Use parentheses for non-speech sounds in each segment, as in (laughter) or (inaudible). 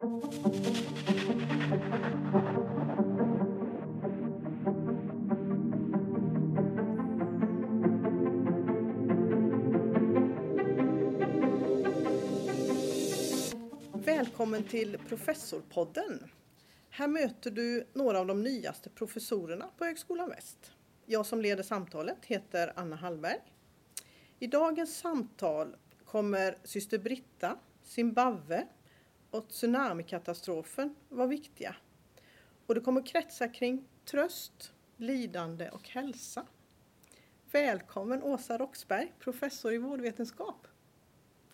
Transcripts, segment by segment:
Välkommen till Professorpodden. Här möter du några av de nyaste professorerna på Högskolan Väst. Jag som leder samtalet heter Anna Hallberg. I dagens samtal kommer syster Britta, Zimbabwe och tsunamikatastrofen vara viktiga. Och det kommer kretsa kring tröst, lidande och hälsa. Välkommen Åsa Roxberg, professor i vårdvetenskap.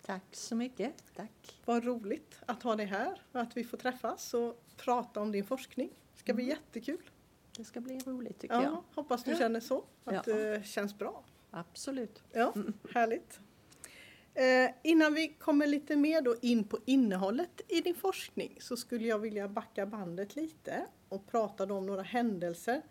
Tack så mycket. Tack. Vad roligt att ha dig här och att vi får träffas och prata om din forskning. Det ska bli mm. jättekul. Det ska bli roligt tycker ja, jag. Hoppas du känner så, att ja. det känns bra. Absolut. Ja, mm. Härligt. Eh, innan vi kommer lite mer då in på innehållet i din forskning så skulle jag vilja backa bandet lite och prata om några händelser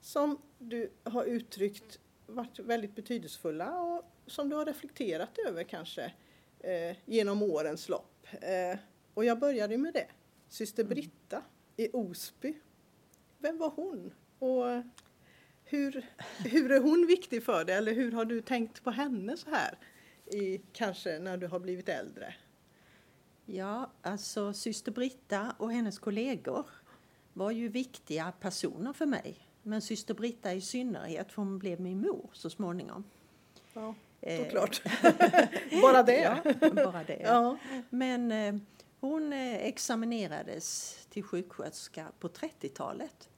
som du har uttryckt varit väldigt betydelsefulla och som du har reflekterat över kanske eh, genom årens lopp. Eh, och jag började med det. Syster mm. Britta i Osby. Vem var hon? Och hur, hur är hon viktig för dig? Eller hur har du tänkt på henne så här? I, kanske när du har blivit äldre? Ja, alltså syster Britta och hennes kollegor var ju viktiga personer för mig. Men syster Britta i synnerhet, för hon blev min mor så småningom. Ja. Såklart. (laughs) bara det. Ja, bara det. Ja. Men eh, hon eh, examinerades till sjuksköterska på 30-talet.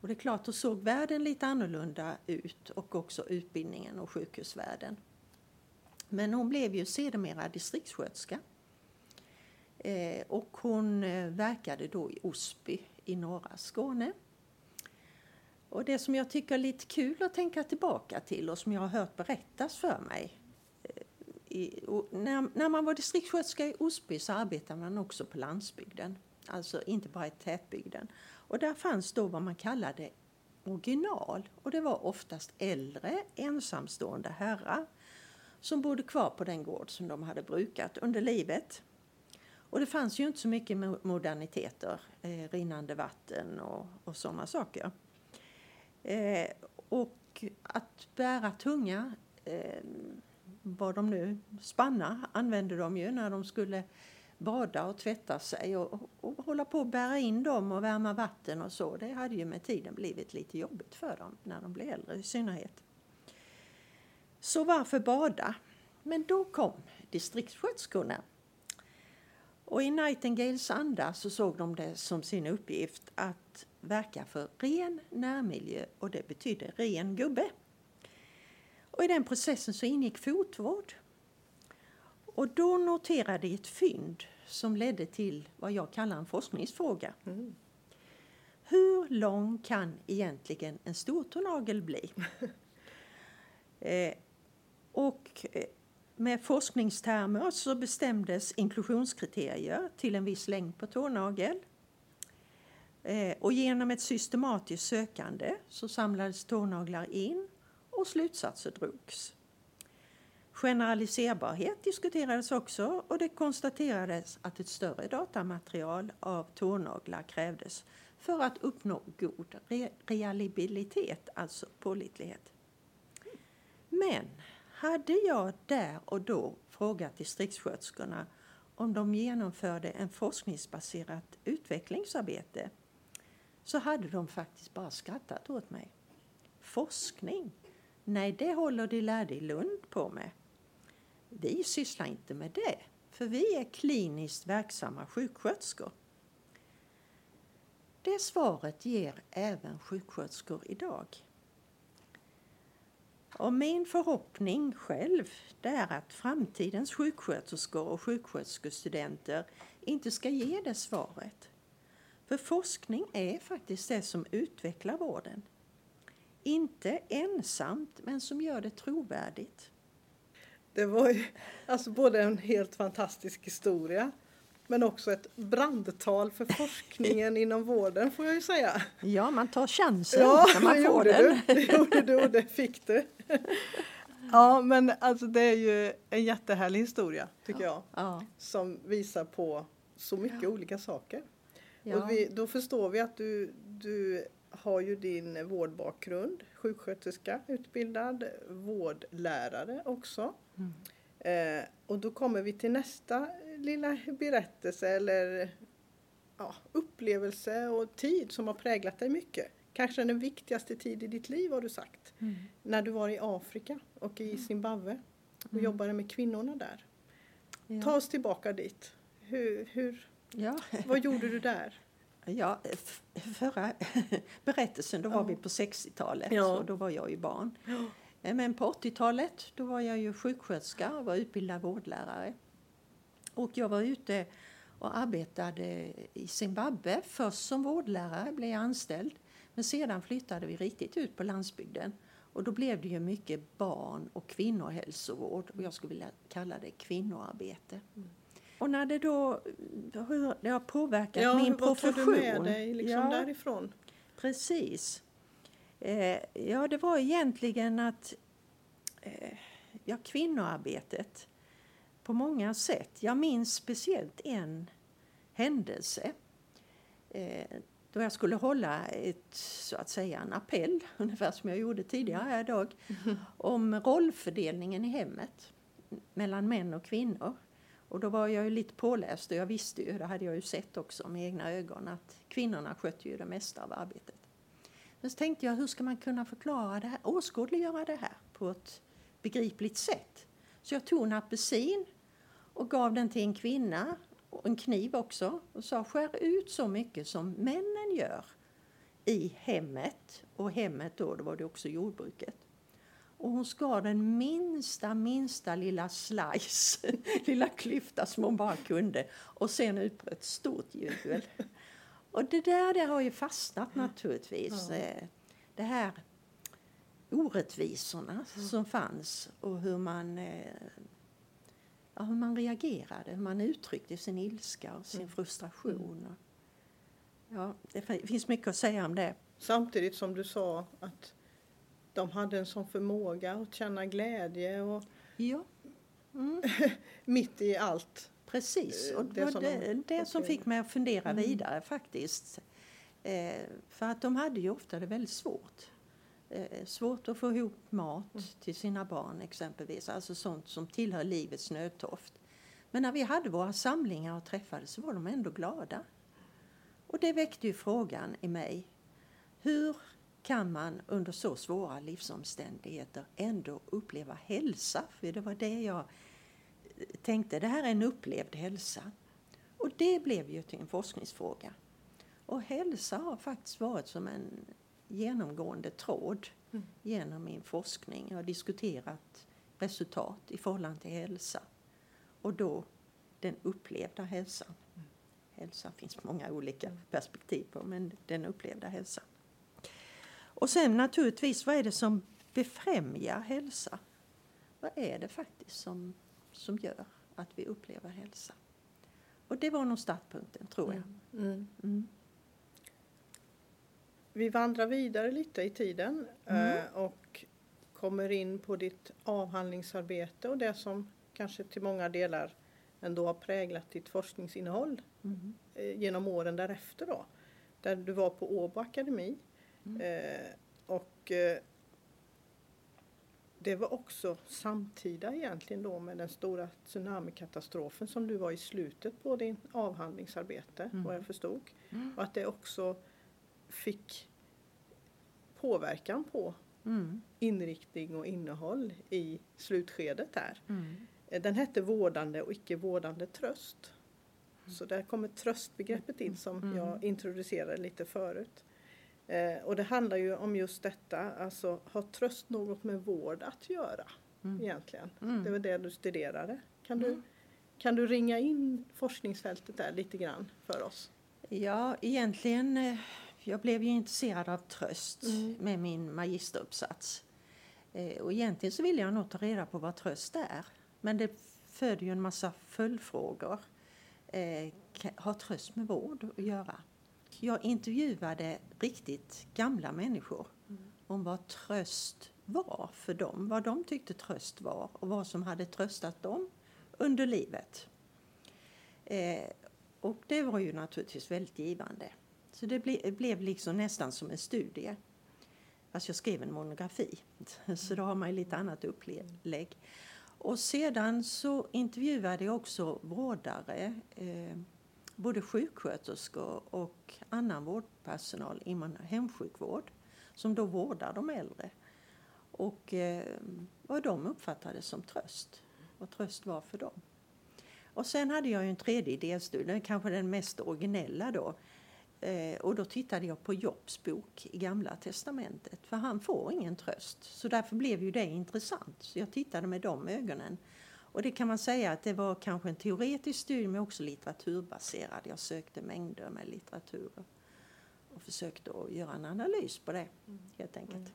Och det är klart, då såg världen lite annorlunda ut och också utbildningen och sjukhusvärlden. Men hon blev ju sedermera distriktssköterska. Eh, och hon eh, verkade då i Osby i norra Skåne. Och det som jag tycker är lite kul att tänka tillbaka till och som jag har hört berättas för mig. Eh, I, när, när, man var distriktssköterska i Osby så arbetade man också på landsbygden. Alltså inte bara i tätbygden. Och där fanns då vad man kallade original. Och det var oftast äldre ensamstående herrar som bodde kvar på den gård som de hade brukat under livet. Och det fanns ju inte så mycket moderniteter, eh, rinnande vatten och, och sådana saker. Eh, och att bära tunga, eh, vad de nu, spanna använde de ju när de skulle bada och tvätta sig och, och, och hålla på att bära in dem och värma vatten och så. Det hade ju med tiden blivit lite jobbigt för dem när de blev äldre i synnerhet. Så varför bada? Men då kom distriktssköterskorna. Och i Nightingales anda så såg de det som sin uppgift att verka för ren närmiljö och det betyder ren gubbe. Och I den processen så ingick fotvård. Och då noterade jag ett fynd som ledde till vad jag kallar en forskningsfråga. Mm. Hur lång kan egentligen en stortånagel bli? (laughs) eh, och eh, med forskningstermer så bestämdes inklusionskriterier till en viss längd på tånagel. Eh, och genom ett systematiskt sökande så samlades tånaglar in och slutsatser drogs. Generaliserbarhet diskuterades också och det konstaterades att ett större datamaterial av tånaglar krävdes för att uppnå god re reliabilitet, alltså pålitlighet. Men hade jag där och då frågat distriktssköterskorna om de genomförde en forskningsbaserat utvecklingsarbete så hade de faktiskt bara skrattat åt mig. Forskning? Nej, det håller de lärde i Lund på med. Vi sysslar inte med det, för vi är kliniskt verksamma sjuksköterskor. Det svaret ger även sjuksköterskor idag. Och min förhoppning själv det är att framtidens sjuksköterskor och sjuksköterskestudenter inte ska ge det svaret. För forskning är faktiskt det som utvecklar vården. Inte ensamt, men som gör det trovärdigt. Det var ju alltså både en helt fantastisk historia men också ett brandtal för (laughs) forskningen inom vården får jag ju säga. Ja, man tar chansen ja, när man får den. Du. (laughs) Det gjorde du och det fick du. Ja, men alltså det är ju en jättehärlig historia tycker ja, jag. Ja. Som visar på så mycket ja. olika saker. Och vi, då förstår vi att du, du har ju din vårdbakgrund, sjuksköterska utbildad, vårdlärare också. Mm. Eh, och då kommer vi till nästa lilla berättelse eller ja, upplevelse och tid som har präglat dig mycket. Kanske den viktigaste tid i ditt liv har du sagt. Mm. När du var i Afrika och i mm. Zimbabwe och mm. jobbade med kvinnorna där. Ja. Ta oss tillbaka dit. Hur, hur, ja. Vad gjorde du där? (laughs) Ja, förra (laughs) berättelsen då var vi på 60-talet ja. och då var jag ju barn. Ja. Eh, men på 80-talet då var jag ju sjuksköterska och var utbildad vårdlärare. Och jag var ute och arbetade i Zimbabwe. Först som vårdlärare blev jag anställd. Men sedan flyttade vi riktigt ut på landsbygden. Och då blev det ju mycket barn och kvinnohälsovård. Och jag skulle vilja kalla det kvinnoarbete. Mm. Och när det då hur det har påverkat ja, min profession. Ja, vad tog du med dig liksom ja, därifrån? Precis. Eh, ja, det var egentligen att eh, ja, kvinnoarbetet på många sätt. Jag minns speciellt en händelse eh, då jag skulle hålla ett, så att säga, en appell, (laughs) ungefär som jag gjorde tidigare här idag, (laughs) om rollfördelningen i hemmet mellan män och kvinnor. Och då var jag ju lite påläst och jag visste ju, det hade jag ju sett också med egna ögon, att kvinnorna skötte ju det mesta av arbetet. Men så tänkte jag, hur ska man kunna förklara det här, åskådliggöra det här på ett begripligt sätt? Så jag tog en apelsin och gav den till en kvinna, och en kniv också, och sa skär ut så mycket som männen gör i hemmet. Och hemmet då, då var det också jordbruket. Och hon skar den minsta, minsta lilla slice, (laughs) lilla klyfta som hon bara kunde. Och sen utbröt ett stort jubel. Och det där det har ju fastnat naturligtvis. Ja. Eh, det här orättvisorna ja. som fanns och hur man, eh, ja, hur man reagerade, hur man uttryckte sin ilska och sin mm. frustration. Ja, det finns mycket att säga om det. Samtidigt som du sa att de hade en sån förmåga att känna glädje och ja. Mm. (laughs) mitt i allt. Precis, och det, det, de, det som fick mig att fundera mm. vidare faktiskt. Eh, för att de hade ju ofta det väldigt svårt. Eh, svårt att få ihop mat mm. till sina barn exempelvis, alltså sånt som tillhör livets nödtorft. Men när vi hade våra samlingar och träffades så var de ändå glada. Och det väckte ju frågan i mig. Hur kan man under så svåra livsomständigheter ändå uppleva hälsa. För det var det jag tänkte, det här är en upplevd hälsa. Och det blev ju till en forskningsfråga. Och hälsa har faktiskt varit som en genomgående tråd mm. genom min forskning. Jag har diskuterat resultat i förhållande till hälsa. Och då den upplevda hälsan. Mm. Hälsa finns många olika mm. perspektiv på, men den upplevda hälsan. Och sen naturligtvis, vad är det som befrämjar hälsa? Vad är det faktiskt som, som gör att vi upplever hälsa? Och det var nog startpunkten, tror jag. Mm. Mm. mm. Vi vandrar vidare lite i tiden mm. Eh, och kommer in på ditt avhandlingsarbete och det som kanske till många delar ändå har präglat ditt forskningsinnehåll mm. eh, genom åren därefter. Då, där du var på Åbo Akademi Mm. Eh, och det var också samtida egentligen då med den stora tsunamikatastrofen som du var i slutet på din avhandlingsarbete mm. vad jag förstod. Mm. Och att det också fick påverkan på mm. inriktning och innehåll i slutskedet där. Mm. Eh, den hette Vårdande och icke vårdande tröst. Mm. Så där kommer tröstbegreppet in som mm. jag introducerade lite förut. Eh, och det handlar ju om just detta, alltså har tröst något med vård att göra mm. egentligen? Mm. Det var det du studerade. Kan du, mm. kan du ringa in forskningsfältet där lite grann för oss? Ja, egentligen, eh, jag blev ju intresserad av tröst mm. med min magisteruppsats. Eh, och egentligen så ville jag nog ta reda på vad tröst är. Men det föder ju en massa följdfrågor. Eh, har tröst med vård att göra? Jag intervjuade riktigt gamla människor mm. om vad tröst var för dem, vad de tyckte tröst var och vad som hade tröstat dem under livet. Eh, och det var ju naturligtvis väldigt givande. Så det ble, blev liksom nästan som en studie. Fast jag skrev en monografi, (laughs) så då har man ju lite annat upplägg. Och sedan så intervjuade jag också vårdare, eh, både sjuksköterskor och annan vårdpersonal inom hemsjukvård som då vårdar de äldre. Och eh, vad de uppfattade som tröst, vad tröst var för dem. Och sen hade jag ju en tredje delstudie, kanske den mest originella då. Eh, och då tittade jag på Jobs bok i Gamla Testamentet, för han får ingen tröst. Så därför blev ju det intressant. Så jag tittade med de ögonen. Och det kan man säga att det var kanske en teoretisk studie men också litteraturbaserad. Jag sökte mängder med litteratur och försökte att göra en analys på det helt enkelt. Mm.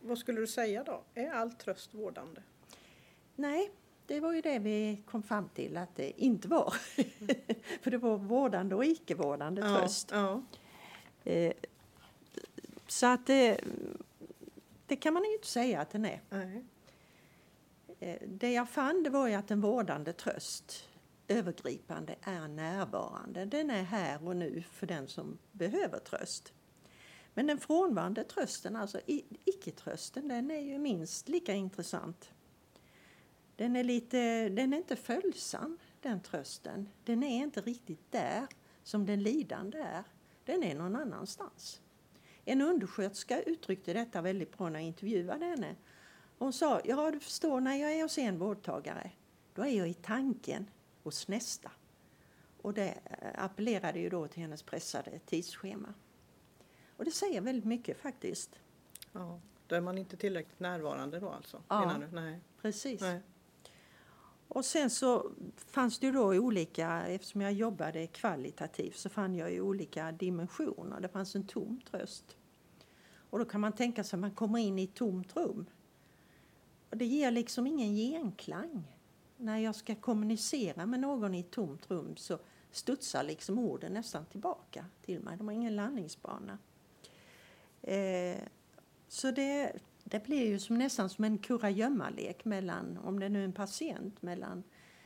Vad skulle du säga då? Är all tröst vårdande? Nej, det var ju det vi kom fram till att det inte var. (laughs) För det var vårdande och icke-vårdande tröst. Ja, Eh, så att det, det kan man ju inte säga att den är. Nej. Eh, det jag fann det var ju att en vårdande tröst övergripande är närvarande. Den är här och nu för den som behöver tröst. Men den frånvarande trösten, alltså icke-trösten, den är ju minst lika intressant. Den är, lite, den är inte följsam, den trösten. Den är inte riktigt där som den lidande är. Den är någon annanstans. En undersköterska uttryckte detta väldigt bra när jag intervjuade henne. Hon sa, ja du förstår, när jag är hos en vårdtagare, då är jag i tanken hos nästa. Och det appellerade ju då till hennes pressade tidsschema. Och det säger väldigt mycket faktiskt. Ja, då är man inte tillräckligt närvarande då alltså? Ja, Nej. precis. Nej. Och sen så fanns det ju då olika, eftersom jag jobbade kvalitativt så fann jag ju olika dimensioner. Det fanns en tom tröst. Och då kan man tänka sig att man kommer in i ett tomt rum. Och det ger liksom ingen genklang. När jag ska kommunicera med någon i ett tomt rum så studsar liksom orden nästan tillbaka till mig. De har ingen landningsbana. Eh, så det, det blir ju som, nästan som en kurragömma-lek mellan, om det nu är en patient, mellan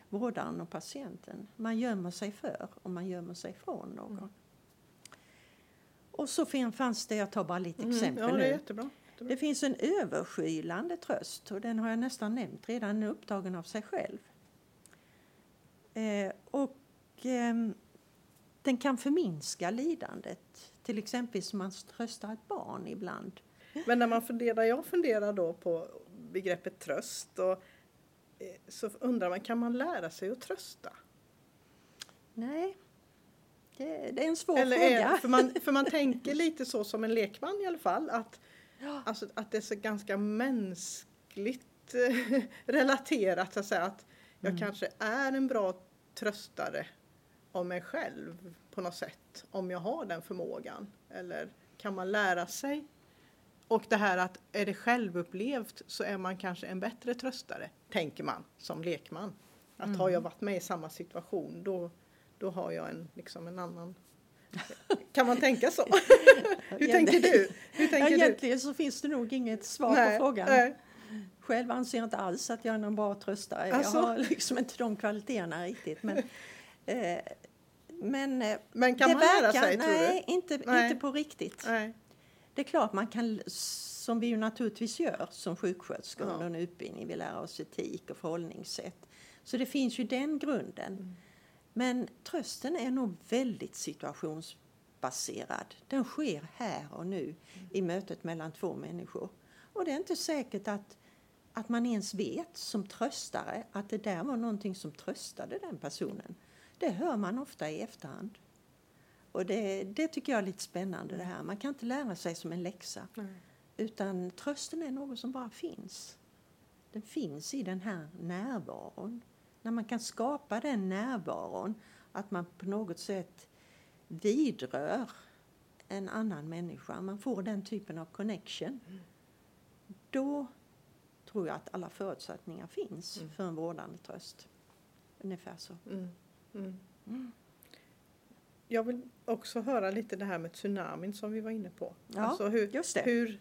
vårdaren och patienten. Man gömmer sig för och man gömmer sig från någon. Mm. Och så fanns det, jag tar bara lite mm, exempel ja, det, är jättebra. jättebra. det finns en överskylande tröst och den har jag nästan nämnt redan, den är upptagen av sig själv. Eh, och eh, den kan förminska lidandet, till exempel som man tröstar ett barn ibland men när man funderar, jag funderar då på begreppet tröst och eh, så undrar man, kan man lära sig att trösta? Nej, det, det är en svår Eller fråga. Är, för, man, för man (laughs) tänker lite så som en lekman i alla fall, att, ja. alltså, att det är så ganska mänskligt eh, (laughs) relaterat, att säga att jag mm. kanske är en bra tröstare av mig själv på något sätt, om jag har den förmågan. Eller kan man lära sig och det här att är det självupplevt så är man kanske en bättre tröstare, tänker man som lekman. Att mm. har jag varit med i samma situation då, då har jag en, liksom en annan kan man tänka så? (laughs) Hur tänker du? Hur tänker ja, egentligen så finns det nog inget svar nej, på frågan. Nej. Själv anser jag inte alls att jag är någon bra tröstare. Alltså? Jag har liksom inte de kvaliteterna riktigt. Men, (laughs) eh, men, eh, men kan man verkar, lära sig, nej, du? Inte, nej. inte på riktigt. Nej. Det är klart man kan, som vi ju naturligtvis gör som sjuksköterskor under en utbildning, vi lär oss etik och förhållningssätt. Så det finns ju den grunden. Mm. Men trösten är nog väldigt situationsbaserad. Den sker här och nu mm. i mötet mellan två människor. Och det är inte säkert att, att man ens vet som tröstare att det där var någonting som tröstade den personen. Det hör man ofta i efterhand. Och det, det tycker jag är lite spännande det här. Man kan inte lära sig som en läxa. Nej. Utan trösten är något som bara finns. Den finns i den här närvaron. När man kan skapa den närvaron, att man på något sätt vidrör en annan människa, man får den typen av connection. Mm. Då tror jag att alla förutsättningar finns mm. för en vårdande tröst. Ungefär så. Mm. Jag vill också höra lite det här med tsunamin som vi var inne på. Ja, alltså hur, just det. Hur,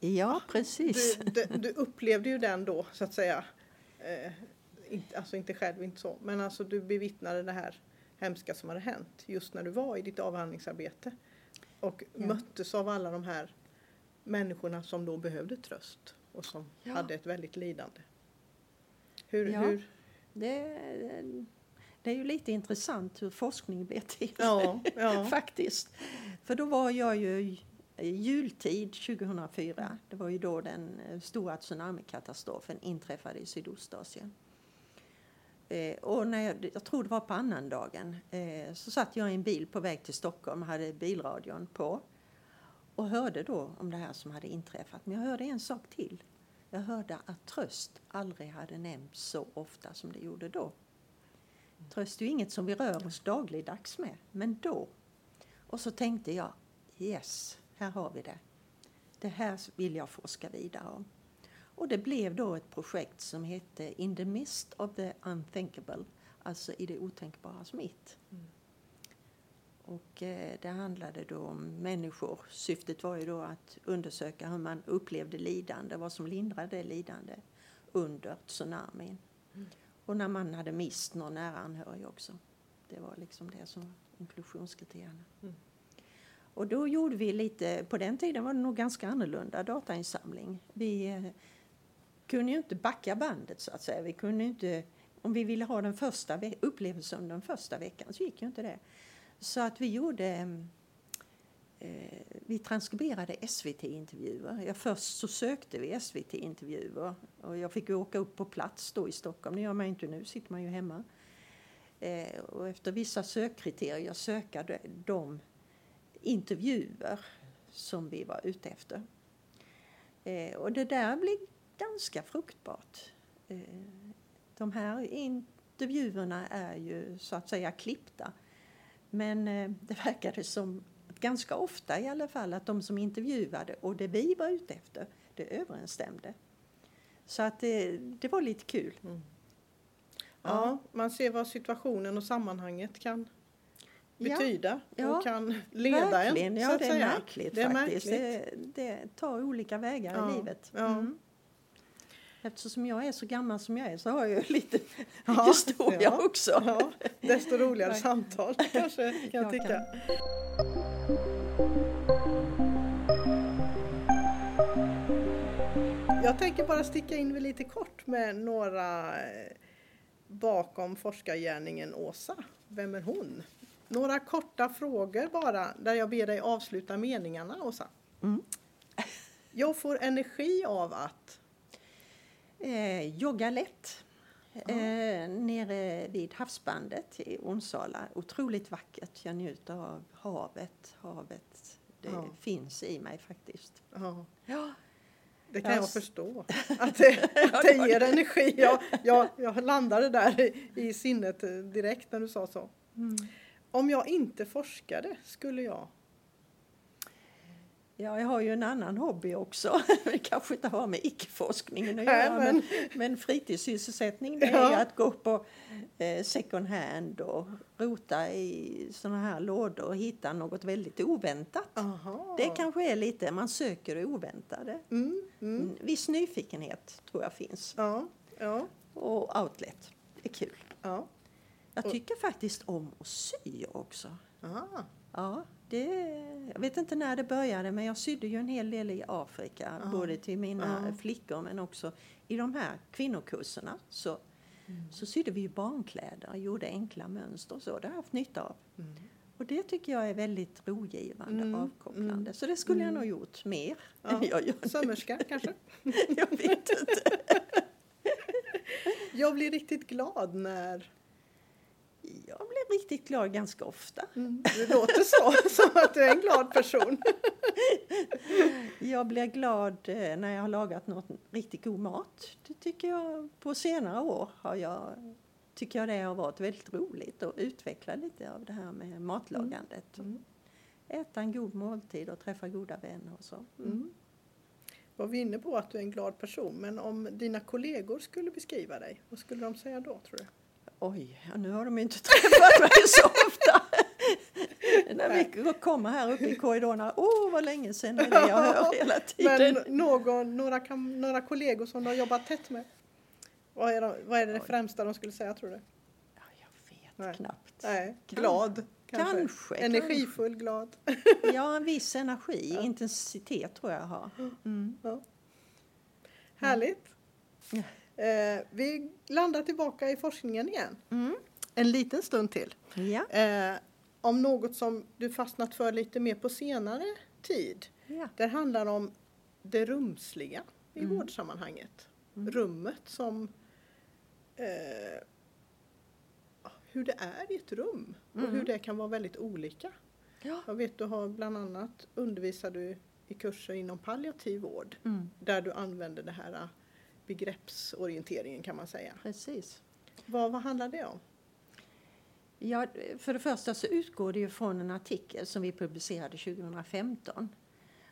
ja, precis. Du, du, du, upplevde ju den då, så att säga, eh, inte, alltså inte själv, inte så, men alltså du bevittnade det här hemska som hade hänt just när du var i ditt avhandlingsarbete och ja. möttes av alla de här människorna som då behövde tröst och som ja. hade ett väldigt lidande. Hur, ja, hur? Det, det är ju lite intressant hur forskning blir till ja, ja. (laughs) faktiskt. För då var jag ju jultid 2004, det var ju då den eh, stora tsunamikatastrofen inträffade i Sydostasien. Eh, och när jag, jag tror det var på annandagen, eh, så satt jag i en bil på väg till Stockholm, hade bilradion på och hörde då om det här som hade inträffat. Men jag hörde en sak till. Jag hörde att tröst aldrig hade nämnts så ofta som det gjorde då. Tröst är ju inget som vi rör oss dagligdags med, men då. Och så tänkte jag, yes, här har vi det. Det här vill jag forska vidare om. Och det blev då ett projekt som hette In the mist of the unthinkable, alltså i det otänkbara mitt. Mm. Och eh, det handlade då om människor. Syftet var ju då att undersöka hur man upplevde lidande, vad som lindrade lidande under tsunamin. Mm. Och när man hade mist någon nära anhörig också. Det var liksom det som var inklusionskriterierna. Mm. Och då gjorde vi lite, på den tiden var det nog ganska annorlunda datainsamling. Vi eh, kunde ju inte backa bandet så att säga. Vi kunde inte, om vi ville ha den första upplevelsen den första veckan så gick ju inte det. Så att vi gjorde eh, Eh, vi transkriberade SVT-intervjuer. Ja, först så sökte vi SVT-intervjuer och jag fick åka upp på plats då i Stockholm. Det gör man inte nu, sitter man ju hemma. Eh, och efter vissa sökkriterier söka de intervjuer som vi var ute efter. Eh, och det där blev ganska fruktbart. Eh, de här intervjuerna är ju så att säga klippta. Men eh, det verkade som, ganska ofta i alla fall, att de som intervjuade och det vi var ute efter, det överensstämde. Så att det, det var lite kul. Mm. Ja, ja, man ser vad situationen och sammanhanget kan betyda ja, och kan leda verkligen. en. Ja, det är säga. märkligt det är faktiskt. Märkligt. Det, det, tar olika vägar ja, i livet. Mm. Eftersom jag är så gammal som jag är så har jag (laughs) lite ja, historia ja, också. Ja, desto roligare (laughs) samtal kanske kan jag tycka. Kan. Jag tänker bara sticka in lite kort med några eh, bakom forskargärningen Åsa. Vem är hon? Några korta frågor bara där jag ber dig avsluta meningarna Åsa. Mm. (laughs) Jag får energi av att Eh, jogga lätt. Eh, nere vid havsbandet i Onsala. Otroligt vackert. Jag njuter av havet. Havet det ja. finns i mig faktiskt. Ja. ja. Det kan jag, förstå. Att det, (laughs) att det ger energi. Jag, jag, jag landade där i, i sinnet direkt när du sa så. Mm. Om jag inte forskade, skulle jag Ja, jag har ju en annan hobby också. (laughs) Det kanske inte har med icke-forskningen att göra, men, men fritidssysselsättning det är ja. att gå på eh, second hand och rota i såna här lådor och hitta något väldigt oväntat. Aha. Det kanske är lite, man söker det oväntade. Mm, mm. viss nyfikenhet tror jag finns. Ja, ja. Och outlet, det är kul. Ja. Jag tycker faktiskt om att sy också. Aha. Ja, det, jag vet inte när det började men jag sydde ju en hel del i Afrika. Uh -huh. Både till mina uh -huh. flickor men också i de här kvinnokurserna. Så, mm. så sydde vi barnkläder och gjorde enkla mönster och så. Det har jag haft nytta av. Mm. Och det tycker jag är väldigt rogivande, mm. avkopplande. Mm. Så det skulle jag mm. nog gjort mer. Ja. jag gör Sömmerska kanske? (laughs) jag vet inte. jag blir riktigt glad när jag blir riktigt glad ganska ofta. Mm, det låter så, (laughs) som att du är en glad person. (laughs) jag blir glad eh, när jag har lagat något riktigt god mat. Det tycker jag på senare år har jag, tycker jag det har varit väldigt roligt att utveckla lite av det här med matlagandet. Mm. mm. Äta en god måltid och träffa goda vänner och så. Mm. mm. Var vi inne på att du är en glad person, men om dina kollegor skulle beskriva dig, vad skulle de säga då tror du? Oj, nu har de inte (laughs) träffat mig så ofta. När vi kommer här uppe i korridorerna, åh oh, vad länge sedan är det jag hör hela tiden. Men någon, några, några kollegor som du har jobbat tätt med? Vad är, de, vad är det, det främsta de skulle säga tror du? Ja, jag vet Nej. knappt. Nej. Glad kanske. kanske Energifull, glad. ja, en viss energi, ja. intensitet tror jag har. Mm. Ja. Härligt. Ja. Eh, vi landar tillbaka i forskningen igen. Mm. En liten stund till. Ja. Eh, om något som du fastnat för lite mer på senare tid. Ja. Det handlar om det rumsliga i mm. vårdsammanhanget. Mm. Rummet som eh, hur det är i ett rum och mm. hur det kan vara väldigt olika. Ja. Jag vet du har bland annat undervisar du i kurser inom palliativ vård mm. där du använder det här äh, begreppsorienteringen kan man säga. Precis. Vad, vad handlar det om? Ja, för det första så utgår det ju från en artikel som vi publicerade 2015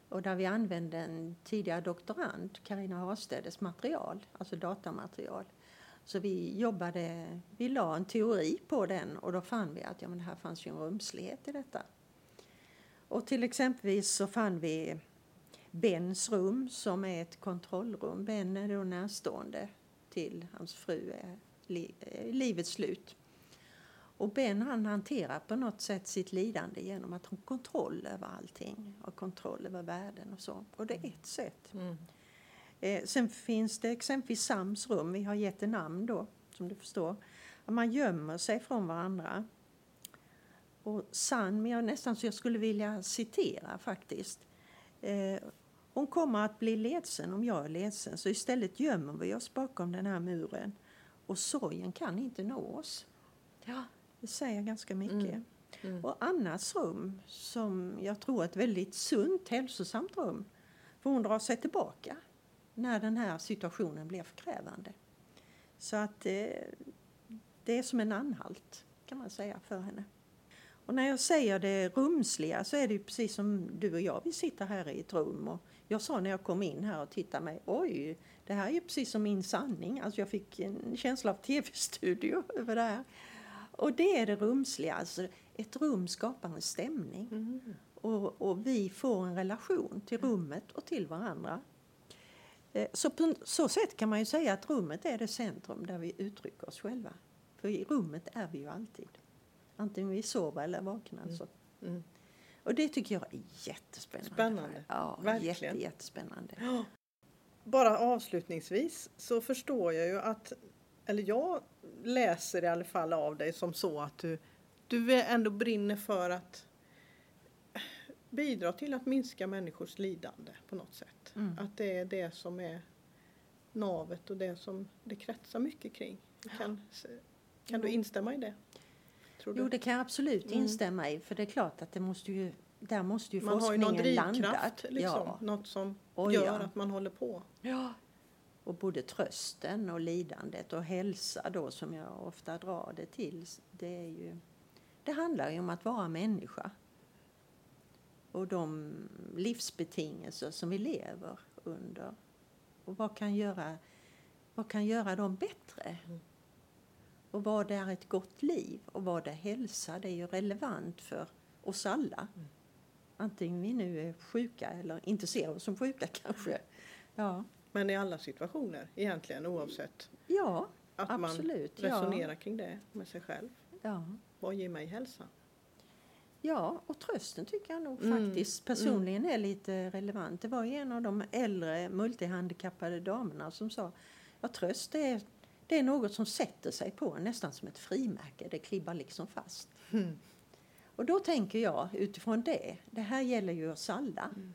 och där vi använde en tidigare doktorand, Karina Harstedes material, alltså datamaterial. Så vi jobbade, vi la en teori på den och då fann vi att ja, men det här fanns ju en rumslighet i detta. Och till exempelvis så fann vi Bens rum som är ett kontrollrum. Ben är då närstående till hans fru i livets slut. Och Ben han hanterar på något sätt sitt lidande genom att ha kontroll över allting och kontroll över världen och så. Och det är ett sätt. Mm. Eh, sen finns det exempelvis Sams rum, vi har gett det namn då som du förstår. Man gömmer sig från varandra. Och Sam, jag nästan så jag skulle vilja citera faktiskt. Eh, hon kommer att bli ledsen om jag är ledsen så istället gömmer vi oss bakom den här muren. Och sorgen kan inte nå oss. Ja. Det säger ganska mycket. Mm. Mm. Och Annas rum, som jag tror är ett väldigt sunt, hälsosamt rum. För hon drar sig tillbaka när den här situationen blir för krävande. Så att eh, det är som en anhalt kan man säga för henne. Och när jag säger det rumsliga så är det precis som du och jag, vi sitter här i ett rum och jag sa när jag kom in här och tittade mig, oj, det här är ju precis som min sanning. Alltså jag fick en känsla av (laughs) tv-studio över det här. Och det är det rumsliga, alltså ett rum skapar en stämning. Mm. Och, och, vi får en relation till rummet och till varandra. Eh, så på så sätt kan man ju säga att rummet är det centrum där vi uttrycker oss själva. För i rummet är vi ju alltid. Antingen vi sover eller vaknar. Mm. Så. Mm. Och det tycker jag är jättespännande. Spännande. Ja, Verkligen. jätte, jättespännande. (gasps) Bara avslutningsvis så förstår jag ju att, eller jag läser i alla fall av dig som så att du, du ändå brinner för att bidra till att minska människors lidande på något sätt. Mm. Att det är det som är navet och det som det kretsar mycket kring. Kan, kan du instämma i det? Tror jo, det kan jag absolut mm. instämma i. För det är klart att det måste ju, där måste ju man forskningen har ju någon drivkraft. Liksom, ja. Något som oh, gör ja. att man håller på. Ja. Och både trösten och lidandet och hälsa då som jag ofta drar det till. Det, är ju, det handlar ju om att vara människa. Och de livsbetingelser som vi lever under. Och vad kan göra, vad kan göra dem bättre? Mm. Och vad är ett gott liv och vad är hälsa? Det är ju relevant för oss alla. Mm. Antingen vi nu är sjuka eller inte ser oss som sjuka (laughs) kanske. Ja. Men i alla situationer egentligen oavsett. Ja, att absolut. man resonerar ja. kring det med sig själv. Ja. Vad ger mig hälsa? Ja, och trösten tycker jag nog mm. faktiskt personligen är lite relevant. Det var en av de äldre multihandikappade damerna som sa ja, tröst är, det är något som sätter sig på en nästan som ett frimärke. Det klibbar liksom fast. Mm. Och då tänker jag utifrån det, det här gäller ju oss alla. Mm.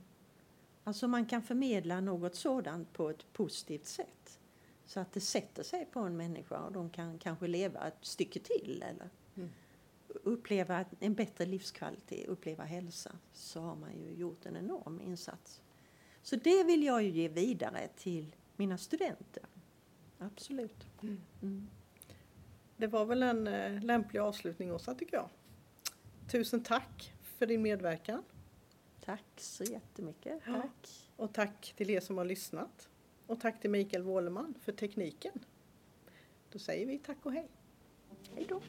Alltså man kan förmedla något sådant på ett positivt sätt. Så att det sätter sig på en människa och de kan kanske leva ett stycke till eller mm. uppleva en bättre livskvalitet, uppleva hälsa. Så har man ju gjort en enorm insats. Så det vill jag ju ge vidare till mina studenter. Absolut. Mm. Mm. Det var väl en äh, lämplig avslutning också tycker jag. Tusen tack för din medverkan. Tack så jättemycket. Tack. Och tack till er som har lyssnat. Och tack till Mikael Wåleman för tekniken. Då säger vi tack och hej. Hej då.